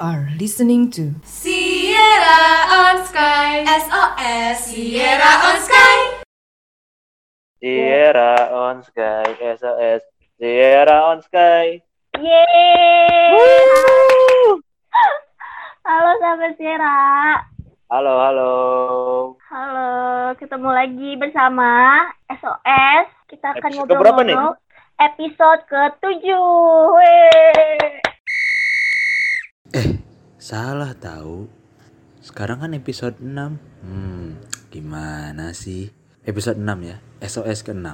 are listening to Sierra on Sky SOS Sierra on Sky Sierra on Sky SOS Sierra on Sky Yeay! Halo sahabat Sierra. Halo halo Halo, ketemu lagi bersama SOS. Kita akan Episode keberapa nih? ngobrol-ngobrol episode ke-7. Weh. Salah tahu. Sekarang kan episode 6. Hmm, gimana sih? Episode 6 ya. SOS ke-6.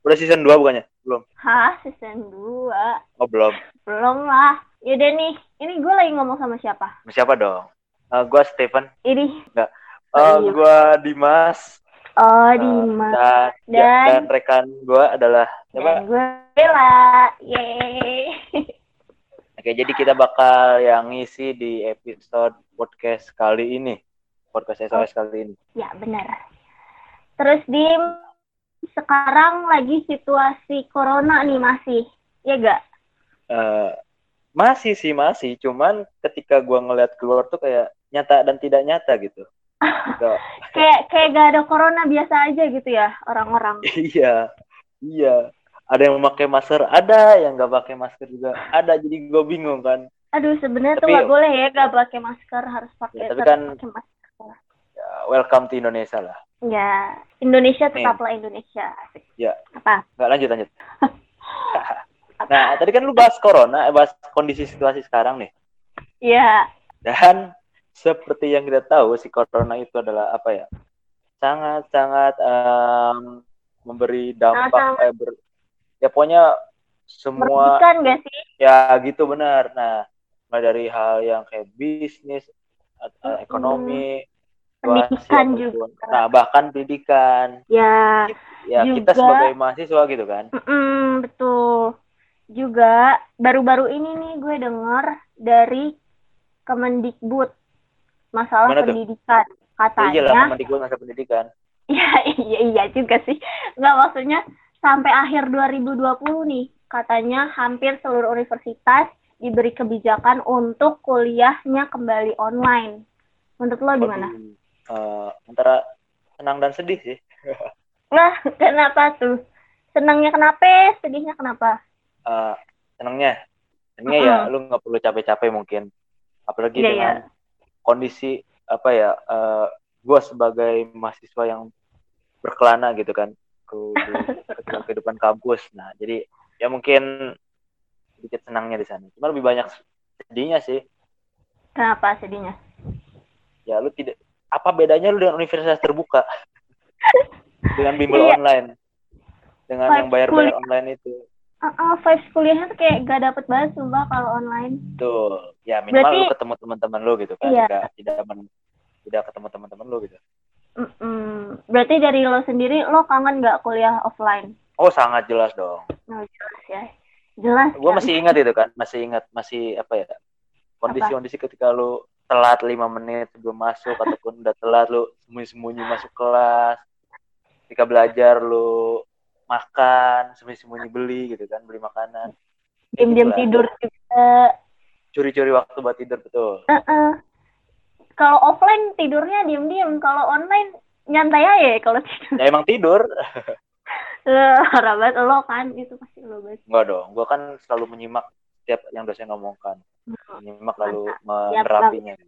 Udah season 2 bukannya? Belum Hah, season 2? Oh belum Belum lah. Yaudah nih, ini gue lagi ngomong sama siapa? Sama Siapa dong? Eh gua Stephen Ini. Eh Oh, iya. Gua Dimas Oh, Eh, Dimas. dan, ya, Dan- dan rekan gua adalah siapa? Dan gue Bella. Yeay. Oke jadi kita bakal yang ngisi di episode podcast kali ini Podcast SOS kali ini Ya, benar. Terus di sekarang lagi situasi corona nih masih. Ya gak? Eh, Masih sih masih Cuman ketika gua ngeliat keluar tuh kayak nyata dan tidak nyata gitu Nggak- Kayak kayak gak ada corona biasa aja gitu ya orang-orang. Iya, iya. Ada yang memakai masker, ada yang nggak pakai masker juga, ada. Jadi gue bingung kan. Aduh, sebenarnya tuh Tapi- gak boleh ya gak pakai masker, harus pakai Ya, tapi kan- pakai masker. Ya, welcome to Indonesia lah. Ya, Indonesia Nih. tetaplah Indonesia. Asik. Ya. Apa? Nggak lanjut lanjut. nah, tadi kan lu bahas corona, eh, bahas kondisi situasi sekarang nih. Ya, Dan seperti yang kita tahu, si corona itu adalah apa ya? Sangat-sangat em, memberi dampak, Sangat-sangat. eh, ber- ya pokoknya semua merugikan gak sih? Ya gitu benar. Nah, mulai dari hal yang kayak bisnis, Mm-mm. ekonomi, Pendidikan juga. Nah, bahkan pendidikan. Ya, Ya kita Juga. sebagai mahasiswa gitu kan. mm-mm, betul. Juga baru-baru ini nih gue denger dari Kemendikbud masalah Gimana tuh? pendidikan. Ya, iya lah, Katanya pendidikan masa pendidikan. Iya, iya, iya juga sih. Nggak maksudnya sampai akhir 2020 nih, katanya hampir seluruh universitas diberi kebijakan untuk kuliahnya kembali online. Menurut lo gimana? Eh, antara senang dan sedih sih. Nah, kenapa tuh? Senangnya kenapa? Sedihnya kenapa? Eh, senangnya, senangnya ya Mm-mm. lu nggak perlu capek-capek mungkin. Apalagi Iya, dengan kondisi apa ya? eh gue sebagai mahasiswa yang berkelana gitu kan ke ketika kehidupan kampus. Nah, jadi ya mungkin sedikit senangnya di sana. Cuma lebih banyak sedihnya sih. Kenapa sedihnya? Ya lu tidak apa bedanya lu dengan universitas terbuka? dengan bimbel Iya. online. Dengan Pas yang bayar-bayar kuliah. online itu. Uh, vibes kuliahnya tuh kayak gak dapet banget sumpah kalau online. Tuh, ya minimal Berarti- lu ketemu teman-teman lu gitu kan. Iya. Tidak tidak men- tidak ketemu teman-teman lu gitu. Mm-mm. Berarti dari lo sendiri, lo kangen gak kuliah offline? Oh, sangat jelas dong. Nah, jelas ya. Jelas. Gue kan? masih ingat itu kan, masih ingat, masih apa ya? Kondisi-kondisi ketika lu telat lima menit sebelum masuk ataupun udah telat lu sembunyi-sembunyi masuk kelas. Ketika belajar lu makan, sembunyi-sembunyi beli gitu kan, beli makanan. Diam-diam gitulah. tidur juga. Curi-curi waktu buat tidur betul. Heeh. Kalau offline tidurnya diem-diem, kalau online nyantai aja kalau tidur. Ya emang tidur. Eh, banget lo kan, itu pasti lo banget. Enggak dong, gua kan selalu menyimak setiap yang dosen omongkan. Menyimak lalu menerapinya.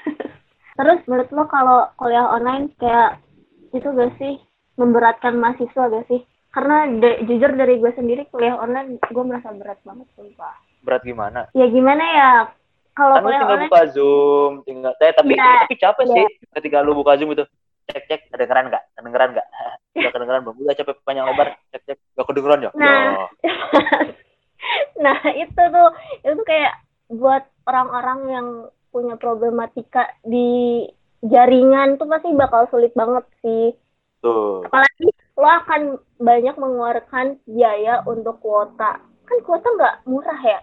Terus menurut lo kalau kuliah online kayak itu gak sih memberatkan mahasiswa gak sih? Karena de- jujur dari gue sendiri kuliah online gue merasa berat banget sumpah. Berat gimana? Ya gimana ya? Kalau Kan kuliah tinggal online buka Zoom, tinggal eh, tapi Iya. tapi capek Iya. sih ketika lu buka Zoom itu. Cek cek kedengeran nggak? Kedengeran nggak? Udah kedengeran belum? Udah capek panjang lebar, cek cek gak kedengeran ya? Nah. Ya. nah itu tuh itu kayak buat orang-orang yang punya problematika di jaringan tuh pasti bakal sulit banget sih Tuh. apalagi lo akan banyak mengeluarkan biaya untuk kuota kan kuota nggak murah ya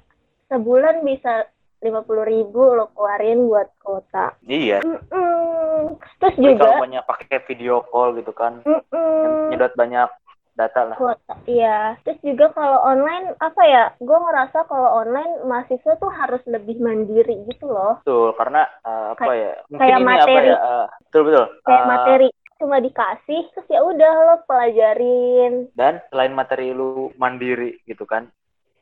sebulan bisa lima puluh ribu lo keluarin buat kuota Iya. Mm-mm. terus Tapi juga kalau banyak pakai video call gitu kan, mm-mm. nyedot banyak data lah kuota iya terus juga kalau online apa ya gue ngerasa kalau online mahasiswa tuh harus lebih mandiri gitu loh betul karena uh, apa Kayak- ya mungkin kayak ini materi. apa ya uh, betul betul kayak Uh, materi cuma dikasih terus ya udah lo pelajarin dan selain materi lu mandiri gitu kan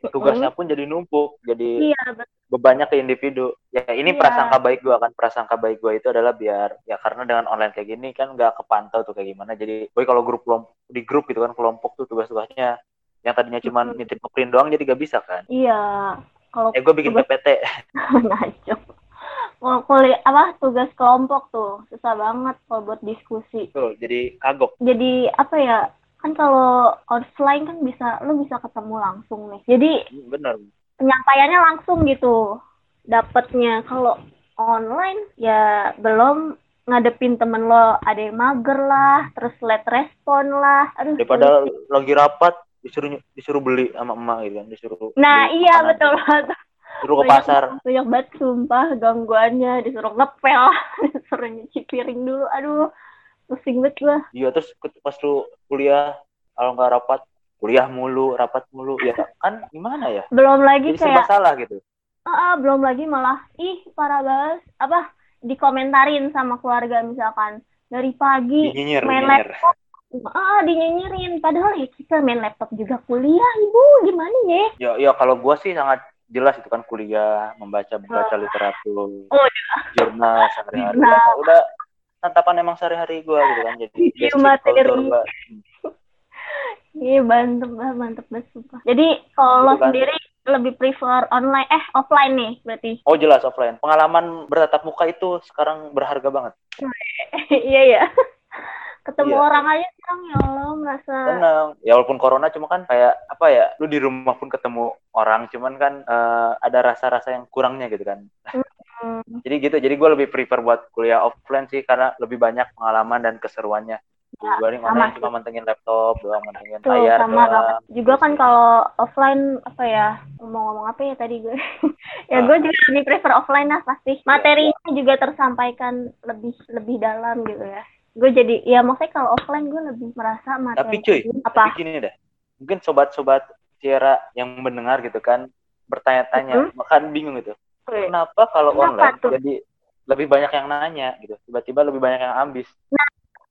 tugasnya pun jadi numpuk jadi iya betul bebannya ke individu. Ya ini Iya. prasangka baik gua kan. Prasangka baik gua itu adalah biar ya karena dengan online kayak gini kan nggak kepantau tuh kayak gimana. Jadi boy kalau grup di grup gitu kan kelompok tuh tugas-tugasnya. Yang tadinya cuma nitip ngeprint doang jadi gak bisa kan. Iya kalau eh gue bikin tugas- PPT ngaco kalau kuliah apa tugas kelompok tuh. Susah banget kalau buat diskusi. Betul, jadi kagok. Jadi apa ya kan kalau offline kan bisa lo bisa ketemu langsung nih. Jadi Hmm, bener penyampaiannya langsung gitu. Dapetnya kalau online ya belum ngadepin temen lo ada yang mager lah terus let respon lah. Aduh daripada lagi rapat disuruh disuruh beli sama emak gitu kan disuruh nah iya makanan. betul banget. Disuruh ke Banyak- pasar. banyak banget sumpah gangguannya. Disuruh ngepel disuruh nyuci piring dulu. Aduh pusing banget gua. Iya terus pas lu kuliah kalau nggak rapat kuliah mulu rapat mulu ya kan gimana ya? Belum lagi jadi kayak salah gitu. Ah, ah, belum lagi malah ih parah banget apa dikomentarin sama keluarga misalkan dari pagi nyinyir main nyinyir ah dinyinyirin. Padahal ya kita main laptop juga kuliah ibu. Gimana ya? Ya ya kalau gua sih sangat jelas itu kan kuliah membaca membaca literatur Oh, jurnal sehari-hari. Jurnal. Ya, udah tatapan emang sehari-hari gua gitu kan. Jadi Iya, materi. culture gua. iya mantep banget mantep banget sumpah. Jadi kalau lo sendiri lebih prefer online eh offline nih berarti? Oh jelas offline. Pengalaman bertatap muka itu sekarang berharga banget. Iya ya ketemu Iya. orang aja sekarang ya Allah merasa tenang. Ya walaupun corona cuma kan kayak apa ya lu di rumah pun ketemu orang cuman kan eh, ada rasa-rasa yang kurangnya gitu kan Hmm, jadi gitu jadi gue lebih prefer buat kuliah offline sih karena lebih banyak pengalaman dan keseruannya dibanding Ya, sama online cuma mantengin laptop doang mantengin Tuh, layar sama doang. Juga kan kalau offline apa ya ngomong-ngomong apa ya tadi gue? ya Ah. gue juga lebih prefer offline lah pasti. Materinya juga tersampaikan lebih lebih dalam gitu ya. Gue jadi ya maksudnya kalau offline gue lebih merasa materi. tapi cuy apa? tapi gini dah mungkin sobat-sobat Sierra yang mendengar gitu kan bertanya-tanya bahkan bingung gitu. Kenapa kalau Kenapa online tuh? jadi lebih banyak yang nanya gitu tiba-tiba lebih banyak yang ambis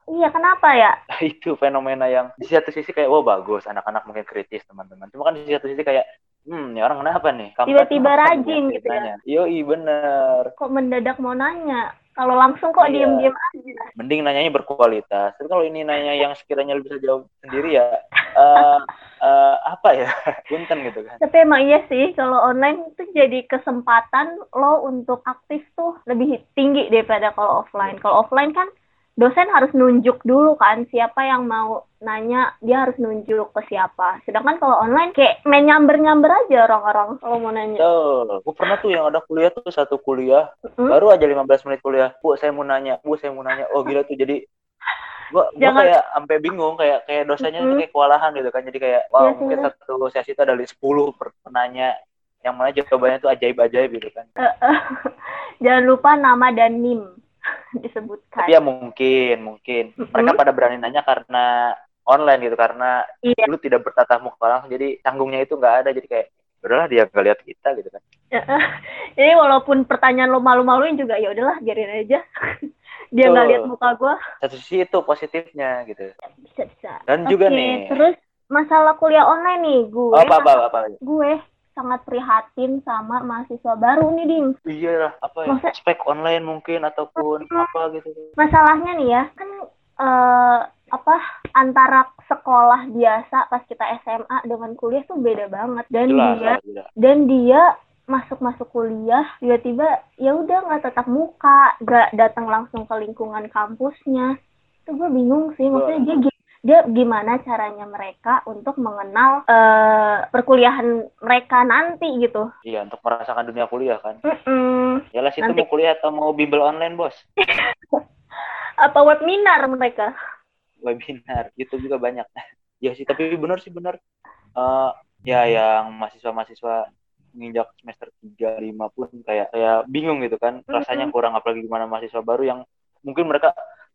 Iya kenapa ya? itu fenomena yang di satu sisi kayak wah bagus anak-anak mungkin kritis teman-teman cuma kan di satu sisi kayak hmm ini orang kenapa nih Kampret Tiba-tiba nih rajin gitu ya. nanya? yoi bener Kok mendadak mau nanya? Kalau langsung kok Iya. diem-diem aja. mending nanyanya berkualitas tapi kalau ini nanya yang sekiranya lu bisa jawab sendiri ya eh eh, apa ya punten gitu kan Tapi emang iya sih kalau online itu jadi kesempatan lo untuk aktif tuh lebih tinggi daripada kalau offline. Kalau offline kan dosen harus nunjuk dulu kan siapa yang mau nanya dia harus nunjuk ke siapa. Sedangkan kalau online kayak main nyamber-nyamber aja orang-orang kalau mau nanya. Tuh, gue pernah tuh yang ada kuliah tuh satu kuliah Hmm? baru aja 15 menit kuliah. Bu, saya mau nanya. Bu, saya mau nanya. Oh, gila tuh jadi gua, gua Jangan- kayak sampai bingung kayak kayak dosanya tuh Mm-mm. kayak kewalahan gitu kan. Jadi kayak wow, Iya mungkin satu sesi itu ada 10 per- penanya yang mana jawabannya tuh ajaib-ajaib gitu kan. Jangan lupa nama dan NIM disebutkan. Tapi ya mungkin, mungkin mereka pada berani nanya karena online gitu karena Iya. lu tidak bertatap muka langsung jadi canggungnya itu nggak ada jadi kayak udahlah dia nggak lihat kita gitu kan. Jadi walaupun pertanyaan lo malu-maluin juga ya udahlah biarin aja. Dia nggak lihat muka gue Satu sisi itu positifnya gitu. bisa bisa. Dan juga Oke, nih Terus masalah kuliah online nih, gue Oh, apa apa apa. gue sangat prihatin sama mahasiswa baru nih, Ding. Iya lah, apa ya? Maksudnya- Spek online mungkin ataupun apa gitu. Masalahnya nih ya, kan eh, apa antara sekolah biasa pas kita SMA dengan kuliah tuh beda banget dan Jelas, dia lah, jelas. dan dia masuk masuk kuliah tiba-tiba ya udah nggak tetap muka nggak datang langsung ke lingkungan kampusnya itu gue bingung sih maksudnya dia dia gimana caranya mereka untuk mengenal eh, perkuliahan mereka nanti gitu Iya, untuk merasakan dunia kuliah kan. Mm-mm. Jelas itu Nanti- mau kuliah atau mau bimbel online, Bos? apa webinar mereka Webinar, itu juga banyak. ya sih, tapi benar sih benar. Eh ya yang mahasiswa-mahasiswa nginjak semester 3 5 pun kayak kayak bingung gitu kan. Rasanya kurang apalagi gimana mahasiswa baru yang mungkin mereka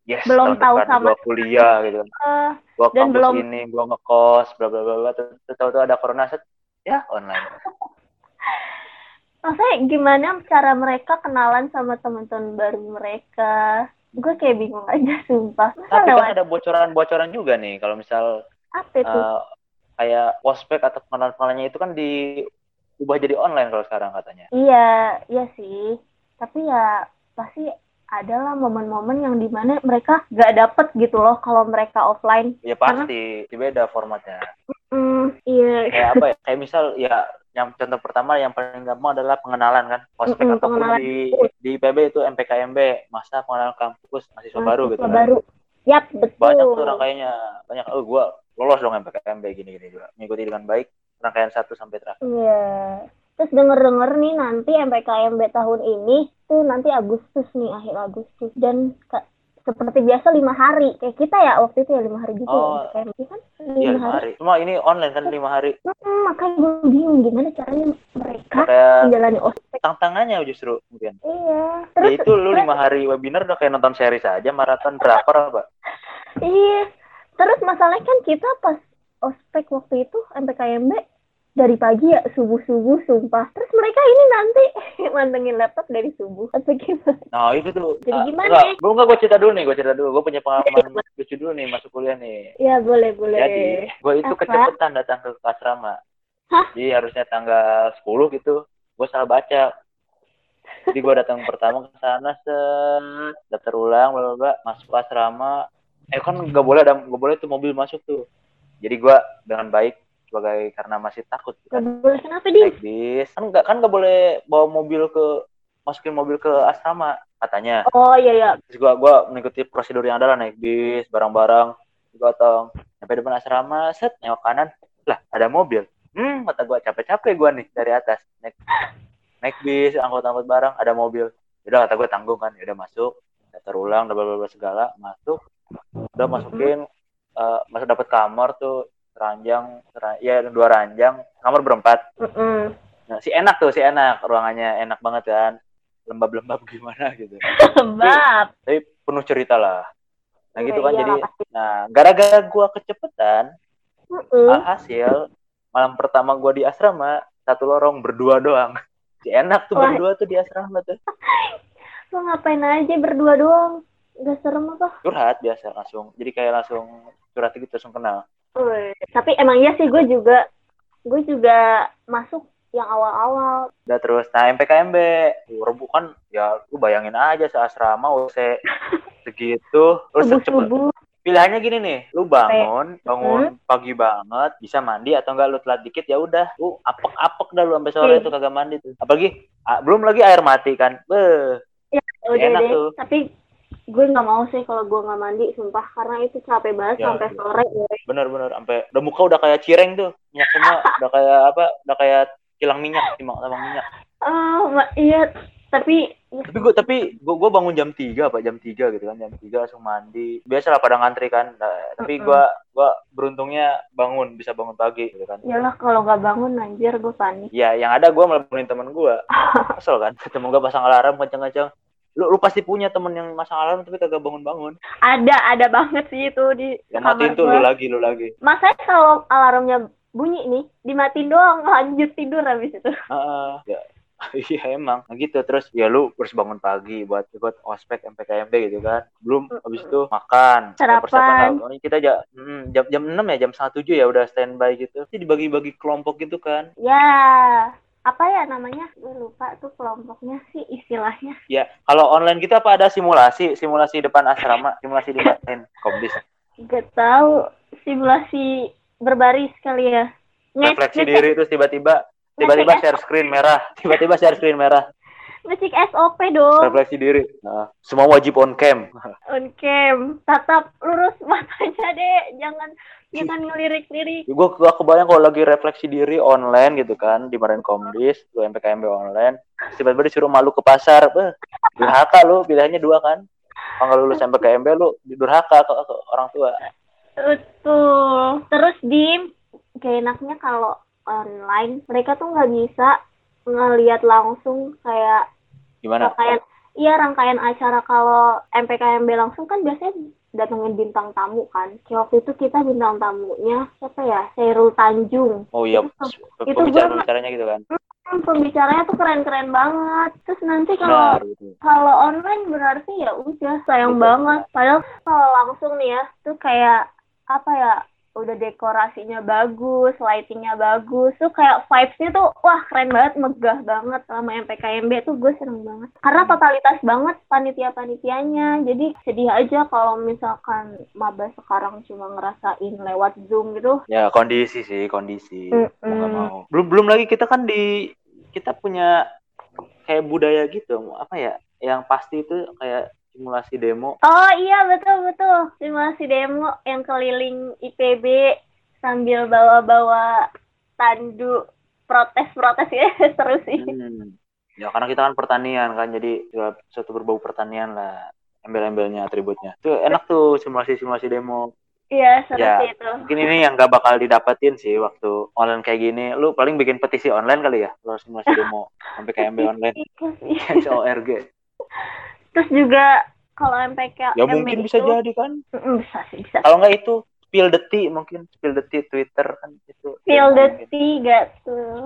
yes Belum tahun tahu depan sama- gua kuliah gitu kan Eh, gua Dan kampus belum- ini gua ngekos bla bla bla bla terus tahu-tahu ada corona set ya online maksudnya gimana cara mereka kenalan sama teman-teman baru mereka? Gue kayak bingung aja sumpah. Masa tapi lewat kan ada bocoran-bocoran juga nih kalau misal apa itu? eh, kayak ospek atau pengenalan-pengenalannya itu kan diubah jadi online kalau sekarang katanya Iya, iya sih. Tapi ya pasti adalah momen-momen yang di mana mereka gak dapet gitu loh kalau mereka offline. ya pasti beda formatnya Hmm, iya. kayak apa ya kayak misal ya yang contoh pertama yang paling gampang adalah pengenalan kan ospek Mm-mm, ataupun pengenalan. di di PB itu MPKMB masa pengenalan kampus mahasiswa baru gitu kan baru. Yap, betul. banyak tuh rangkaiannya banyak oh gua lolos dong MPKMB gini gini juga mengikuti dengan baik rangkaian satu sampai terakhir Iya. Terus denger-denger nih nanti MPKMB tahun ini tuh nanti Agustus nih, akhir Agustus. Dan ke- seperti biasa lima hari. Kayak kita ya waktu itu ya lima hari Oh. ya MPKMB kan. iya lima hari cuma ini online kan lima hari Hmm, makanya gue bingung gimana caranya mereka menjalani ospek. tantangannya justru mungkin Iya. ya Terus itu lu lima hari webinar udah kayak nonton series aja maraton drakor apa Iya. Terus masalahnya kan kita pas ospek waktu itu MPKMB dari pagi ya subuh-subuh sumpah. Terus mereka ini nanti mantengin laptop dari subuh atau gimana? Nah itu tuh. Jadi Ah, gimana enggak, ya? Belum enggak gue cerita dulu nih, gue cerita dulu. Gue punya pengalaman lucu dulu nih masuk kuliah nih. Ya boleh boleh. Jadi gue itu Apa? kecepatan datang ke asrama. Hah? Jadi harusnya tanggal 10 gitu. Gue salah baca. Jadi gue datang pertama ke sana set, daftar ulang, bla bla bla, masuk asrama. Eh kan nggak boleh ada nggak boleh tuh mobil masuk tuh. Jadi gue dengan baik sebagai karena masih takut Gak kan. Boleh kenapa di? naik bis. Kan nggak kan nggak boleh bawa mobil ke masukin mobil ke asrama katanya. Oh iya ya. terus gua gua mengikuti prosedur yang ada lah naik bis barang-barang gotong sampai depan asrama set nengok kanan. Lah ada mobil. Hmm kata gua capek-capek gua nih dari atas. Naik naik bis angkut-angkut barang ada mobil. Udah kata gua tanggung kan. Udah masuk. Daftar ulang bla bla segala. Masuk. Udah masukin eh, masuk dapat kamar tuh ranjang ra- ya dua ranjang kamar berempat Mm-mm. Nah, si enak tuh, si enak. Ruangannya enak banget kan. Lembab-lembab gimana gitu. Bab. Tapi penuh cerita lah. Nah gitu kan Iya, jadi. pasti. Nah, gara-gara gua kecepetan, Mm-mm. alhasil malam pertama gua di asrama, satu lorong berdua doang. Si enak tuh Wah. berdua tuh di asrama tuh. Lo ngapain aja berdua doang? Gak serem apa? Curhat biasa langsung. Jadi kayak langsung curhat gitu langsung kenal. Wih, Tapi emang iya sih gue juga gue juga masuk yang awal-awal. Udah terus, nah MPKMB, rebu kan ya lu bayangin aja seasrama UC segitu, terus cepet Subuh-subuh. pilihannya gini nih lu bangun bangun pagi banget bisa mandi atau enggak lu telat dikit ya udah lu apek apek dah lu sampai sore Hmm. tuh kagak mandi tuh apalagi ah, belum lagi air mati kan beh Udah Enak deh. tuh. Tapi gue nggak mau sih kalau gue nggak mandi, sumpah karena itu capek banget Ya, sampai iya. sore. gue. bener-bener sampai udah muka udah kayak cireng tuh minyak semua udah kayak apa udah kayak kilang minyak timang tambang minyak Oh, iya. Tapi tapi gua tapi gua, gua bangun jam 3 apa jam 3 gitu kan jam 3 langsung mandi biasa lah pada ngantri kan Nah, tapi gua gua beruntungnya bangun bisa bangun pagi gitu kan yalah kalau nggak bangun anjir gue panik. Ya, yang ada gue malah bangunin temen gue. Kesel kan? Temen gue pasang alarm kenceng-kenceng. Lu, lu pasti punya temen yang masang alarm tapi kagak bangun-bangun. Ada, ada banget sih itu di Yang kamar matiin tuh lu lagi, lu lagi. Masanya kalau alarmnya bunyi nih, dimatiin doang, lanjut tidur habis itu. Heeh. ya. Iya emang. Nah gitu terus ya lu harus bangun pagi buat buat ospek MPKMB gitu kan. Belum habis itu makan. Sarapan. Persiapan Kita ja- mm, jam jam 6 ya, jam setengah tujuh ya udah standby gitu. Jadi dibagi-bagi kelompok gitu kan. Ya, apa ya namanya? Gue lupa tuh kelompoknya sih istilahnya. Ya, kalau online kita apa ada simulasi, simulasi depan asrama, simulasi di depan komdis. Gak tahu simulasi berbaris kali ya. Refleksi ngecek- diri terus tiba-tiba tiba-tiba share screen merah tiba-tiba share screen merah ngecek SOP dong. refleksi diri nah, semua wajib on cam On cam, tatap lurus matanya deh, jangan jangan ngelirik-lirik. gue gua kebayang kalau lagi refleksi diri online gitu kan di Marin Komdis lu MPKMB online tiba-tiba disuruh malu ke pasar Beh, durhaka lu pilihannya dua kan kalau lulus MPKMB lu durhaka ke, ke orang tua Betul. Terus di kayak enaknya kalau online mereka tuh nggak bisa ngelihat langsung kayak gimana pakaian iya rangkaian acara kalau MPKMB langsung kan biasanya datengin bintang tamu kan. Kayak waktu itu kita bintang tamunya siapa ya? Serul Tanjung. Oh iya, Itu pembicara-pembicaranya gitu kan. Pembicaranya tuh keren-keren banget. Terus nanti kalau gitu. kalau online berarti ya udah sayang Betul. banget. Padahal kalau langsung nih ya, tuh kayak apa ya? Udah dekorasinya bagus, lightingnya bagus, tuh kayak vibes-nya tuh wah keren banget, megah banget sama MPKMB tuh gue seneng banget. Karena totalitas banget panitia-panitianya. Jadi sedih aja kalau misalkan maba sekarang cuma ngerasain lewat Zoom gitu. Ya kondisi sih, kondisi. Mm-mm. Mau nggak mau. Belum belum lagi kita kan di kita punya kayak budaya gitu, apa ya? Yang pasti itu kayak simulasi demo. Oh iya betul betul simulasi demo yang keliling IPB sambil bawa-bawa tanduk protes-protes ya seru sih. Hmm. Ya karena kita kan pertanian kan, jadi suatu berbau pertanian lah. Embel-embelnya, atributnya. Itu enak tuh simulasi-simulasi demo. Iya seru Ya. itu. Mungkin ini yang gak bakal didapetin sih waktu online kayak gini. Lu paling bikin petisi online kali ya? Kalau simulasi demo sampai kayak MB online. Iya. Terus juga kalau MPK Ya mungkin bisa jadi kan. Bisa sih bisa. Kalau nggak itu spill the tea mungkin spill the tea Twitter kan itu. Ya, the tea gak tuh?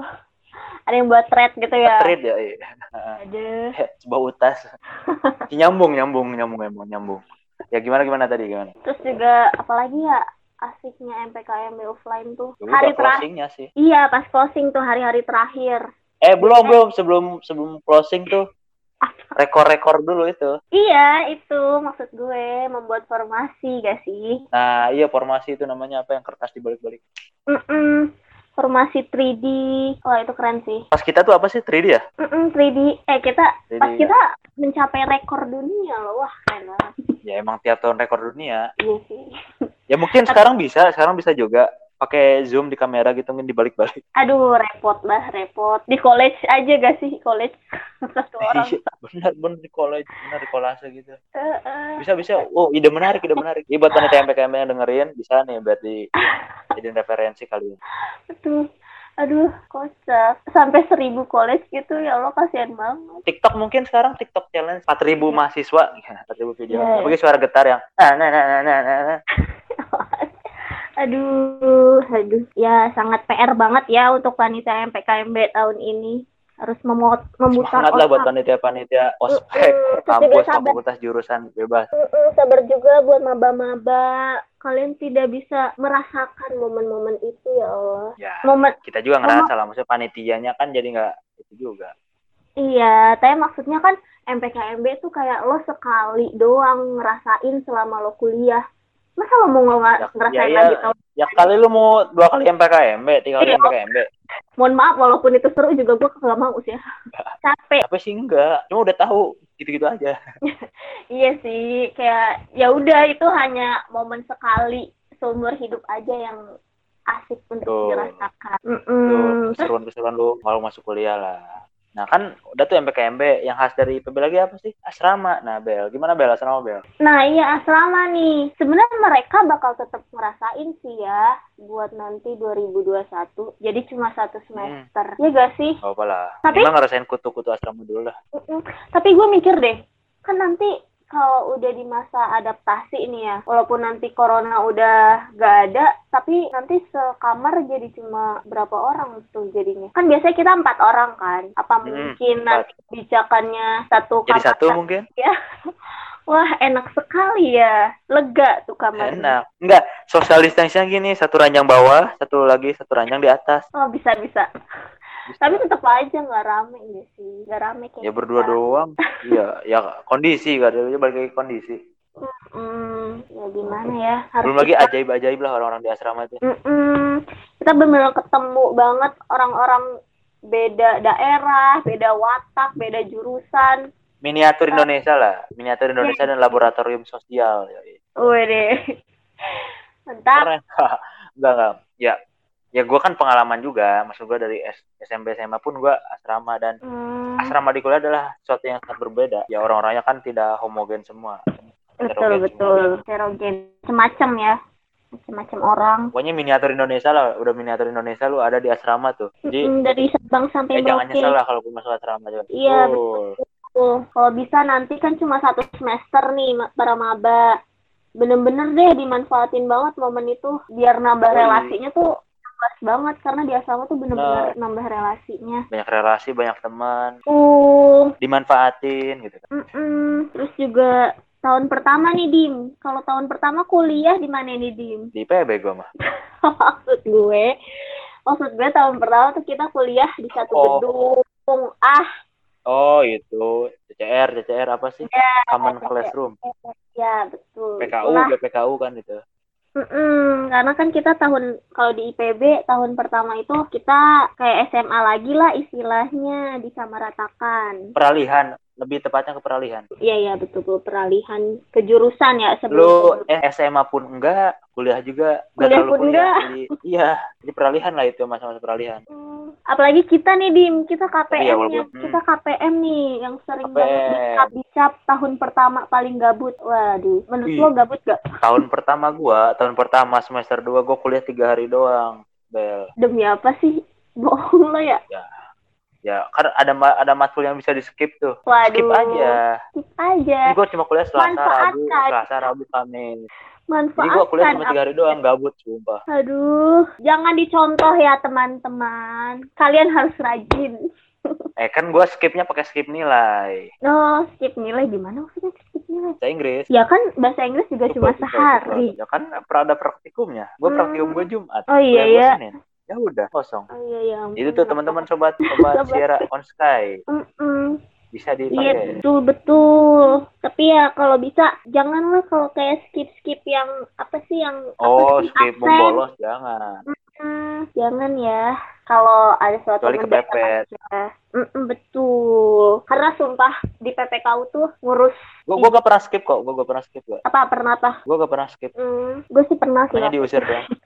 Ada yang buat thread gitu ya? Thread ya, iya. Aduh. Sebuah utas. nyambung, nyambung, nyambung, nyambung, nyambung. Ya gimana gimana tadi gimana? Terus juga apalagi ya asiknya MPKMB offline tuh Ya hari udah terakhir. sih. Iya pas closing tuh hari-hari terakhir. Eh belum belum sebelum sebelum closing tuh rekor-rekor dulu itu. Iya, itu maksud gue membuat formasi gak sih? Nah iya formasi itu namanya apa yang kertas dibalik-balik. Mm-mm. Formasi 3D. Wah, itu keren sih. Pas kita tuh apa sih 3D ya? Mm-mm, 3D. Eh, kita 3D, pas ya. kita mencapai rekor dunia loh. Wah, keren banget. Ya emang tiap tahun rekor dunia. Iya sih. Ya mungkin sekarang bisa, sekarang bisa juga pakai zoom di kamera gitu mungkin dibalik-balik. Aduh, repot lah, repot. Di college aja gak sih? College. Satu orang. Iya, benar benar di college, benar di kolase gitu. Bisa bisa. Oh, ide menarik, ide menarik. Ini buat panitia MPKM yang dengerin bisa nih buat di jadiin referensi kalian. Aduh. Aduh, kocak. Sampai seribu college gitu, ya Allah, kasihan banget. TikTok mungkin sekarang TikTok challenge 4000 mahasiswa, 4000 video. Iya. Pakai suara getar yang ah, nah nah nah nah nah. nah. Aduh, aduh. Ya, sangat PR banget ya untuk panitia MPKMB tahun ini. Harus memot memutar Semangat lah buat otak. panitia-panitia ospek, terus juga kampus, fakultas jurusan bebas. Mm-mm, sabar juga buat maba-maba. Kalian tidak bisa merasakan momen-momen itu ya Allah. Ya, Momen kita juga ngerasa lah, maksudnya panitianya kan jadi nggak itu juga. iya, tapi maksudnya kan MPKMB tuh kayak lo sekali doang ngerasain selama lo kuliah. Masa lo mau Ya, ngerasain ya, lagi ya. tahun Ya kali lu mau dua kali MPKMB, tiga kali Iya. MPKMB. mohon maaf walaupun itu seru juga gue gak mau sih capek Apa sih enggak? Cuma udah tahu gitu-gitu aja. iya sih kayak ya udah itu hanya momen sekali seumur hidup aja yang asik untuk Betul. dirasakan Tuh, Mm-mm. Terus, keseruan-keseruan lu kalau masuk kuliah lah. Nah kan udah tuh MPKMB yang khas dari IPB lagi apa sih? Asrama. Nah Bel, gimana Bel asrama Bel? nah iya asrama nih sebenarnya mereka bakal tetap ngerasain sih ya buat nanti 2021 jadi cuma satu semester ya gak sih Gak apa lah. Tapi- Emang ngerasain kutu-kutu asrama dulu lah. Mm-mm. Tapi gue mikir deh, kan nanti kalau udah di masa adaptasi ini ya, walaupun nanti corona udah gak ada, tapi nanti sekamar jadi cuma berapa orang tuh jadinya? Kan biasanya kita empat orang kan? Apa Hmm, mungkin empat. nanti kebijakannya satu Jadi kamar? satu mungkin? Wah enak sekali ya, lega tuh kamarnya. Enak. Enggak, social distancing gini, satu ranjang bawah, satu lagi satu ranjang di atas. Oh bisa bisa. Bisa. Tapi tetap aja nggak rame ya sih, nggak rame kayak ya berdua sekarang. doang. Iya, ya kondisi kan, dia balik lagi kondisi. Hmm, ya gimana ya? Harus Belum lagi kita- ajaib-ajaib lah orang-orang di asrama itu. Mm-mm. Kita benar ketemu banget orang-orang beda daerah, beda watak, beda jurusan. Miniatur Indonesia lah, miniatur Indonesia dan laboratorium sosial. Ya, Wede. Mantap. enggak enggak ya ya gue kan pengalaman juga maksud gue dari S- SMP SMA pun gue asrama dan Hmm, asrama di kuliah adalah sesuatu yang sangat berbeda ya orang-orangnya kan tidak homogen semua betul betul. Heterogen. Semacam ya. Macam-macam orang. pokoknya miniatur Indonesia lah udah miniatur Indonesia lu ada di asrama tuh jadi Mm, dari Sabang sampai eh, jangan nyesel lah kalau gue masuk asrama juga Iya, Betul. Kalau bisa nanti kan cuma satu semester nih para maba. Bener-bener deh dimanfaatin banget momen itu biar nambah relasinya tuh luas banget karena di asrama tuh bener-bener nambah relasinya. banyak relasi banyak teman. Uh, dimanfaatin gitu kan. Terus juga tahun pertama nih Dim. Kalau tahun pertama kuliah di mana nih Dim? di PB gue mah. Maksud gue maksud gue tahun pertama tuh kita kuliah di satu Oh. gedung. Ah. Oh itu. CCR CCR apa sih? Ya Common Classroom. Ya betul. PKU Itulah. BPKU kan itu Mm-mm, karena kan kita tahun kalau di IPB tahun pertama itu kita kayak SMA lagi lah istilahnya disamaratakan. Peralihan lebih tepatnya ke peralihan. Iya iya betul betul peralihan ke jurusan ya lu sebelum eh, SMA pun enggak kuliah juga Kuliah pun enggak. Jadi, iya jadi peralihan lah itu masa-masa peralihan. Hmm, apalagi kita nih Dim. Kita KPM Iya, nya walaupun- hmm. kita KPM nih yang sering KPM. banget dicap dicap tahun pertama paling gabut. Waduh menurut Wih. lo gabut gak tahun pertama gua tahun pertama semester 2 gua kuliah tiga hari doang bel. Demi apa sih? Bohong lo ya. Ya. Kan ada ma- ada matkul yang bisa di skip tuh waduh skip aja. skip aja. Gua cuma kuliah selasa rabu selasa rabu kamis jadi manfaatkan gua kuliah cuma tiga hari doang gabut sumpah Aduh, jangan dicontoh ya teman-teman. Kalian harus rajin. eh kan gua skipnya pakai skip nilai Oh, skip nilai gimana maksudnya skip nilai? bahasa Inggris Ya kan bahasa Inggris juga cuma Itu, itu, sehari. ya kan ada praktikumnya gua Hmm. praktikum gua Jumat Oh iya gua ya. Udah kosong Oh iya ya. ampun. itu tuh teman-teman sobat sobat. Sierra on Sky Mm-mm. Bisa Iya dipakai betul betul. Tapi ya kalau bisa janganlah kalau kayak skip skip yang apa sih yang oh apa sih, skip absen. membolos jangan Hmm, jangan ya. Kalau ada suatu Kecuali kepepet. Mm-mm, betul. Karena sumpah di PPKU tuh ngurus gua gua gak pernah skip kok gua gak pernah skip gua apa pernah apa? gua gak pernah skip Hmm, gue sih pernah sih. hanya diusir doang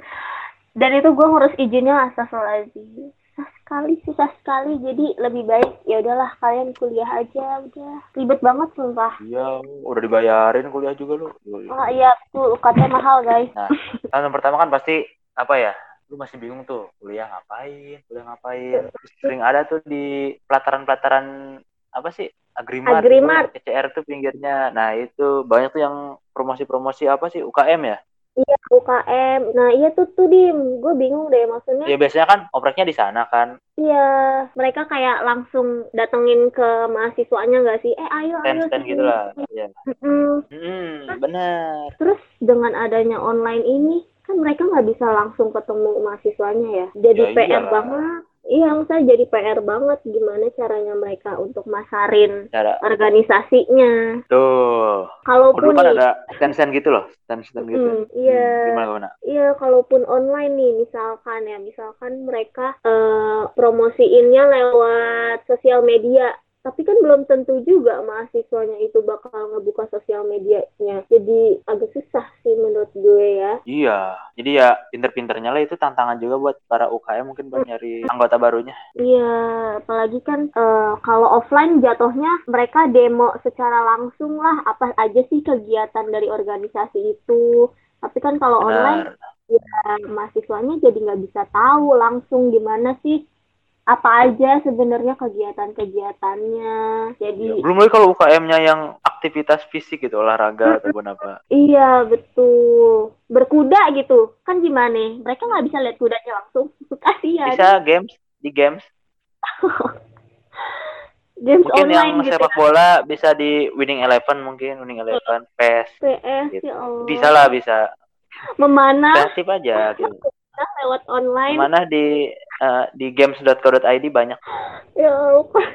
Dan itu gue ngurus izinnya astagfirullahaladzim. Susah sekali, susah sekali. Jadi lebih baik ya udahlah kalian kuliah aja udah. Ribet banget sumpah. iya udah dibayarin kuliah juga lu Oh iya, tuh UKT mahal guys. nah tahun pertama kan pasti apa ya lu masih bingung tuh kuliah ngapain kuliah ngapain sering ada tuh di pelataran-pelataran apa sih Agrimart. gitu, CCR tuh pinggirnya nah itu banyak tuh yang promosi-promosi apa sih UKM ya Iya, UKM. Nah iya tuh tuh dim. Gue bingung deh maksudnya. ya biasanya kan opreknya di sana kan Iya, mereka kayak langsung datengin ke mahasiswanya nggak sih? Eh ayo ayo. sini. gitu lah ya Mm-mm. hmm, benar Terus dengan adanya online ini kan mereka nggak bisa langsung ketemu mahasiswanya ya. Jadi Ya PR iyalah. banget. Iya, saya jadi PR banget gimana caranya mereka untuk masarin cara organisasinya. tuh oh, Kalaupun dulu kan ada stand-stand gitu loh stand-stand gitu Hmm, iya. gimana gimana Iya, kalaupun online nih, misalkan ya, misalkan mereka eh, promosiinnya lewat sosial media, tapi kan belum tentu juga mahasiswanya itu bakal ngebuka sosial medianya. Jadi agak susah sih menurut gue ya. Iya, jadi ya pinter-pinternya lah itu tantangan juga buat para UKM mungkin buat nyari anggota barunya. Iya, apalagi kan eh, kalau offline jatuhnya mereka demo secara langsung lah apa aja sih kegiatan dari organisasi itu. Tapi kan kalau online ya, mahasiswanya jadi nggak bisa tahu langsung gimana sih apa aja sebenarnya kegiatan-kegiatannya. Jadi Iya, Belum lagi kalau UKM-nya yang aktivitas fisik gitu, olahraga ataupun apa. iya betul. Berkuda gitu kan gimana? Mereka nggak bisa lihat kudanya langsung. Kasihan. Bisa games di games. Games Mungkin yang online gitu sepak bola bisa di Winning Eleven mungkin, Winning Eleven, PES. PS Gitu. ya Allah. Bisa lah, bisa. Memanah Kreatif aja gitu. lewat online. Mana di eh, di games.co.id banyak. Ya Allah.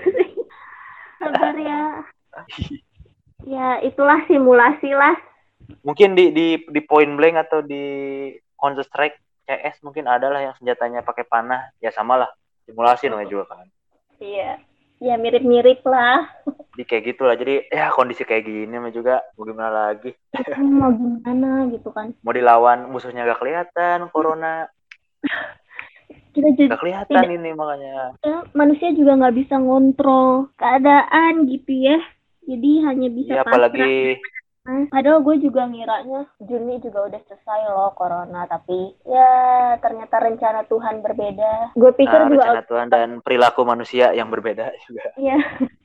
Sabar ya. Ya, itulah simulasi lah. Mungkin di di di Point Blank atau di Counter Strike CS mungkin ada lah yang senjatanya pakai panah. Ya sama lah. Simulasi namanya juga kan. Iya. Ya mirip-mirip lah. Jadi kayak gitulah. Jadi ya kondisi kayak gini mah juga mau gimana lagi. Hmm, mau gimana gitu kan. Mau dilawan musuhnya gak kelihatan, corona Kita jadi gak kelihatan ini makanya. ya, manusia juga nggak bisa ngontrol keadaan gitu ya. Jadi hanya bisa Iya pasrah. Nah, Padahal gue juga ngiranya Juni juga udah selesai loh corona, tapi ya ternyata rencana Tuhan berbeda. Gue pikir uh, juga rencana Tuhan dan perilaku manusia yang berbeda juga. Iya.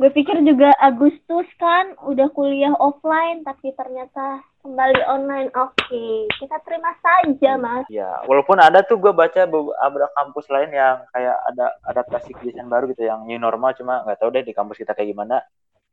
gue pikir juga Agustus kan udah kuliah offline tapi ternyata kembali online. Oke, kita terima saja, Mas. Ya, walaupun ada tuh gue baca beberapa kampus lain yang kayak ada adaptasi kebiasaan baru gitu yang new normal cuma nggak tahu deh di kampus kita kayak gimana.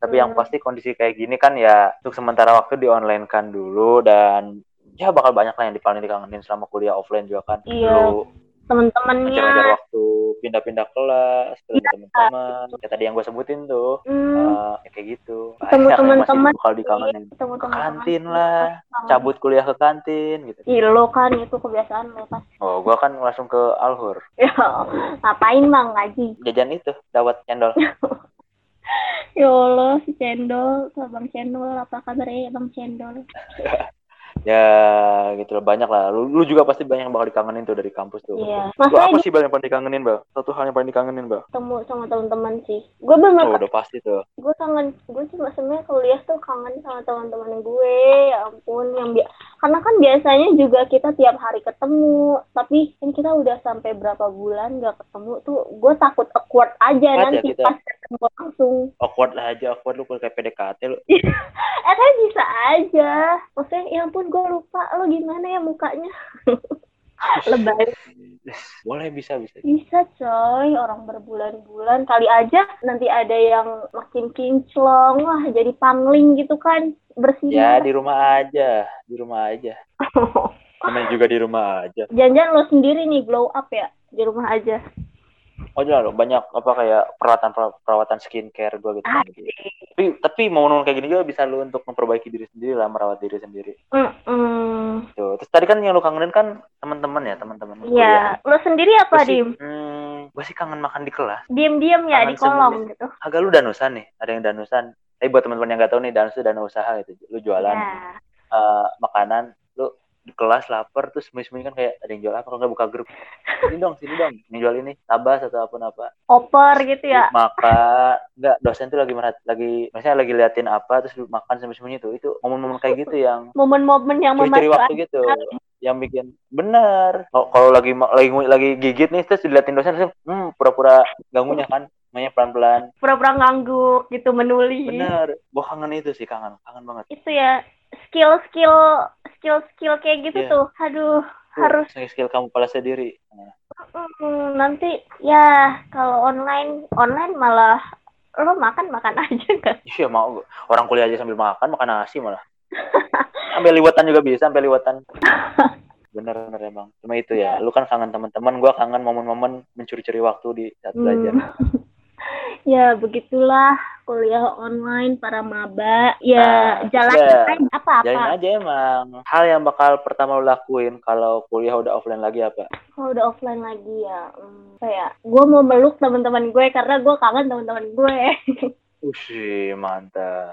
Tapi yang Hmm. pasti kondisi kayak gini kan ya untuk sementara waktu di online kan dulu dan ya bakal banyak lah yang paling dikangenin selama kuliah offline juga kan. Iya. Dulu Temen-temennya. ngajar waktu pindah-pindah kelas ketemu teman-teman kayak tadi yang gue sebutin tuh Hmm, ya kayak gitu Ketemu yang teman-teman. bakal dikangenin ketemu ke kantin lah cabut kuliah ke kantin gitu Ih, lo kan itu kebiasaan lo pas. oh gue kan langsung ke alhur Ya, ngapain bang ngaji? jajan itu dawat cendol Ya Allah, si Cendol, Bang Cendol, apa kabarnya ya Bang Cendol? ya gitu loh banyak lah lu, lu juga pasti banyak yang bakal dikangenin tuh dari kampus tuh Iya. lu apa sih bang yang paling dikangenin bang satu hal yang paling dikangenin bang ketemu sama teman-teman sih. Gue bener oh udah pasti tuh gue kangen gue cuma sebenarnya kuliah tuh kangen sama teman-teman gue ya ampun yang bi karena kan biasanya juga kita tiap hari ketemu tapi kan kita udah sampai berapa bulan gak ketemu tuh gue takut awkward aja Awkward ya nanti kita. pas ketemu langsung. Awkward lah aja awkward lu kayak PDKT lu. Eh kan bisa aja. Maksudnya ya ampun gue lupa lo gimana ya mukanya lebay. Boleh bisa bisa. Bisa coy. Orang berbulan-bulan. Kali aja nanti ada yang makin kinclong. Wah jadi pangling gitu kan. Ya bersinar di rumah aja. Di rumah aja. Namanya juga di rumah aja. Jangan-jangan lo sendiri nih glow up ya. Di rumah aja. Oh jelas loh, banyak apa kayak perawatan perawatan skincare gue gitu. kan, gitu. Tapi tapi mau nonton kayak gini juga bisa lu untuk memperbaiki diri sendiri lah, merawat diri sendiri. Mm-mm. Tuh. Terus tadi kan yang lu kangenin kan teman-teman ya, teman-teman. Iya, lo sendiri apa sih, dim? hmm, gue sih kangen makan di kelas. Diem-diem ya Kangen di sebenarnya. gitu. Agak lu danusan nih, ada yang danusan. Tapi buat teman-teman yang nggak tahu nih, danus itu dana usaha gitu. Lu jualan Ya. eh, makanan, lu di kelas lapar terus sembunyi-sembunyi kan kayak ada yang jual apa kalau nggak buka grup. Sini dong sini dong yang jual ini tabas atau apa apa. Oper gitu ya. maka enggak dosen tuh lagi merhat lagi misalnya lagi liatin apa terus makan sembunyi-sembunyi tuh itu momen-momen kayak gitu yang Momen-momen yang memacu waktu gitu yang bikin benar. Kalau kalau lagi lagi lagi gigit nih terus diliatin dosen terus hmm pura-pura ganggunya kan namanya pelan-pelan. Pura-pura ngangguk gitu menuli. bener gua kangen itu sih kangen kangen banget. Itu ya skill-skill skill-skill kayak gitu Iya. tuh. Aduh, Tuh, harus. skill kamu pala sendiri. Nah, mm, nanti ya kalau online online malah lo makan makan aja kan. iya mau orang kuliah aja sambil makan makan nasi malah. Sampai liwatan juga bisa sampai liwatan bener bener emang. Cuma itu ya lu kan kangen teman-teman gua kangen momen-momen mencuri-curi waktu di saat belajar. Hmm. Ya begitulah kuliah online para maba. Ya Nah, jalan ya. apa-apa. Jalin aja emang hal yang bakal pertama lu lakuin kalau kuliah udah offline lagi apa Kalau udah offline lagi ya, hmm, kayak gue mau meluk teman-teman gue karena gue kangen teman-teman gue. Ushi, mantap.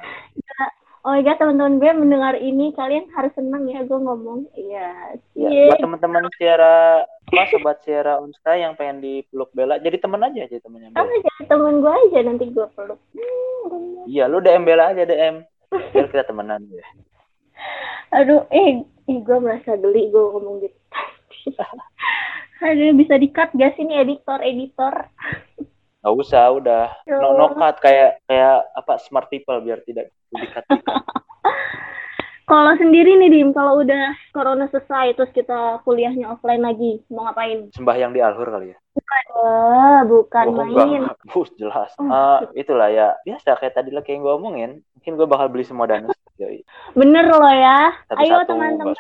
Oh my god teman-teman gue mendengar ini kalian harus senang ya gue ngomong. Iya. Ya, Cie. buat teman-teman Sierra, apa sobat Sierra Unska yang pengen dipeluk Bella, jadi temen aja jadi temennya Kamu Bella. jadi temen gue aja nanti gue peluk. Hmm. Iya, lu DM Bella aja DM. Biar kita temenan ya. Aduh, eh, eh gue merasa geli gue ngomong gitu. Aduh, bisa di-cut gak sih nih editor, editor? Gak usah, udah. No, no cut kayak kayak apa smart people biar tidak dikat Kalau sendiri nih, Dim, kalau udah corona selesai, terus kita kuliahnya offline lagi, mau ngapain? sembahyang di alhur kali ya. Wah, bukan Oh, main. Bus, jelas. Oh. Eh, itulah ya. Biasa kayak tadi lah kayak yang gue omongin. Mungkin gue bakal beli semua danus. Bener loh ya. Satu-satu, Ayo teman-teman,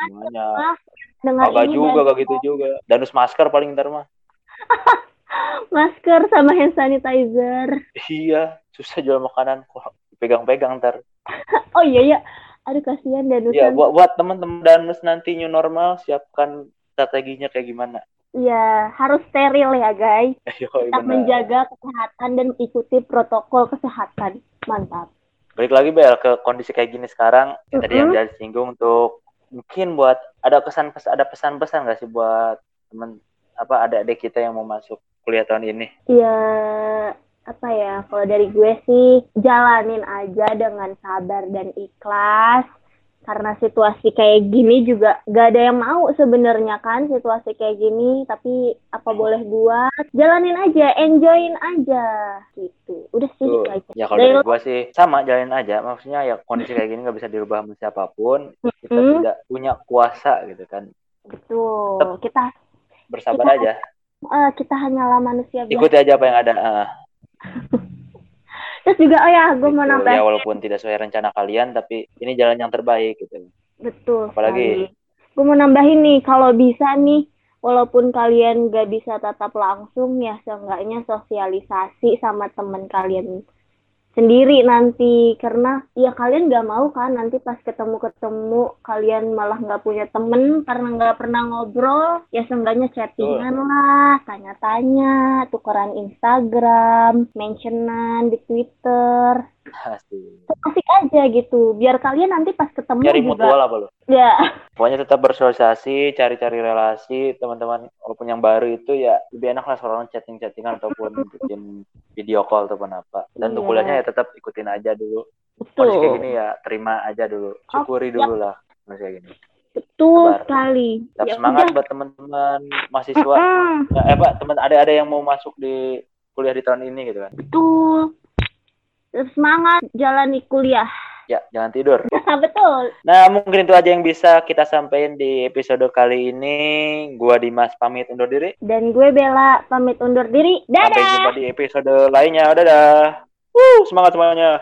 dengar Kagak ini juga, gak gitu juga. Danus masker paling ntar mah. masker sama hand sanitizer. Iya, susah jual makanan pegang-pegang ntar. Oh iya ya. Aduh kasihan dan Iya, buat, buat teman-teman danus nanti new normal siapkan strateginya kayak gimana. Iya, harus steril ya, guys. Ayo, Tetap benar. menjaga kesehatan dan ikuti protokol kesehatan. Mantap. Balik lagi Bel ke kondisi kayak gini sekarang. Yang Tadi yang jadi singgung untuk mungkin buat ada kesan ada pesan-pesan nggak sih buat temen apa adik-adik kita yang mau masuk kuliah tahun ini? Ya, apa ya, kalau dari gue sih jalanin aja dengan sabar dan ikhlas. karena situasi kayak gini juga gak ada yang mau sebenarnya kan situasi kayak gini tapi apa boleh buat jalanin aja enjoyin aja gitu udah sih gitu aja Ya kalau Dari dari gua sih sama jalanin aja. Maksudnya ya kondisi kayak gini nggak bisa dirubah sama siapa pun. Kita Mm-mm. tidak punya kuasa gitu kan. betul kita Bersabar Kita- aja. eh, kita hanyalah manusia biasa Ikuti aja apa yang ada. Ah, terus juga oh ya gue mau gitu. nambah Ya walaupun tidak sesuai rencana kalian, tapi ini jalan yang terbaik gitu. Betul Apalagi? Gue mau nambahin nih, kalau bisa nih, walaupun kalian gak bisa tatap langsung ya, seenggaknya sosialisasi sama temen kalian sendiri nanti. Karena ya kalian gak mau kan nanti pas ketemu-ketemu kalian malah gak punya temen karena gak pernah ngobrol. Ya seenggaknya chattingan lah, tanya-tanya, tukeran Instagram, mentionan di Twitter. Asik. Aja gitu, biar kalian nanti pas ketemu Cari juga. mutual apa lo? Ya, Pokoknya tetap bersosialisasi, cari-cari relasi, teman-teman walaupun yang baru itu ya lebih enak lah seorang chatting-chattingan ataupun bikin video call ataupun apa. Dan untuk Iya. kuliahnya ya tetap ikutin aja dulu. betul. Kondisi kayak gini ya terima aja dulu, syukuri ya. dulu lah kondisi kayak gini. Betul Sabar. sekali. Tetap Ya semangat udah. buat teman-teman mahasiswa. Mm, Ya, eh Pak, teman ada ada yang mau masuk di kuliah di tahun ini gitu kan. betul. Tetap semangat jalani kuliah. Ya, jangan tidur. betul. Nah, mungkin itu aja yang bisa kita sampaikan di episode kali ini. Gua Dimas pamit undur diri. Dan gue Bella pamit undur diri. Sampai Dadah. jumpa di episode lainnya. Dadah. Wuh, semangat semuanya.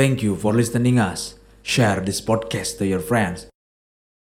Thank you for listening us. Share this podcast to your friends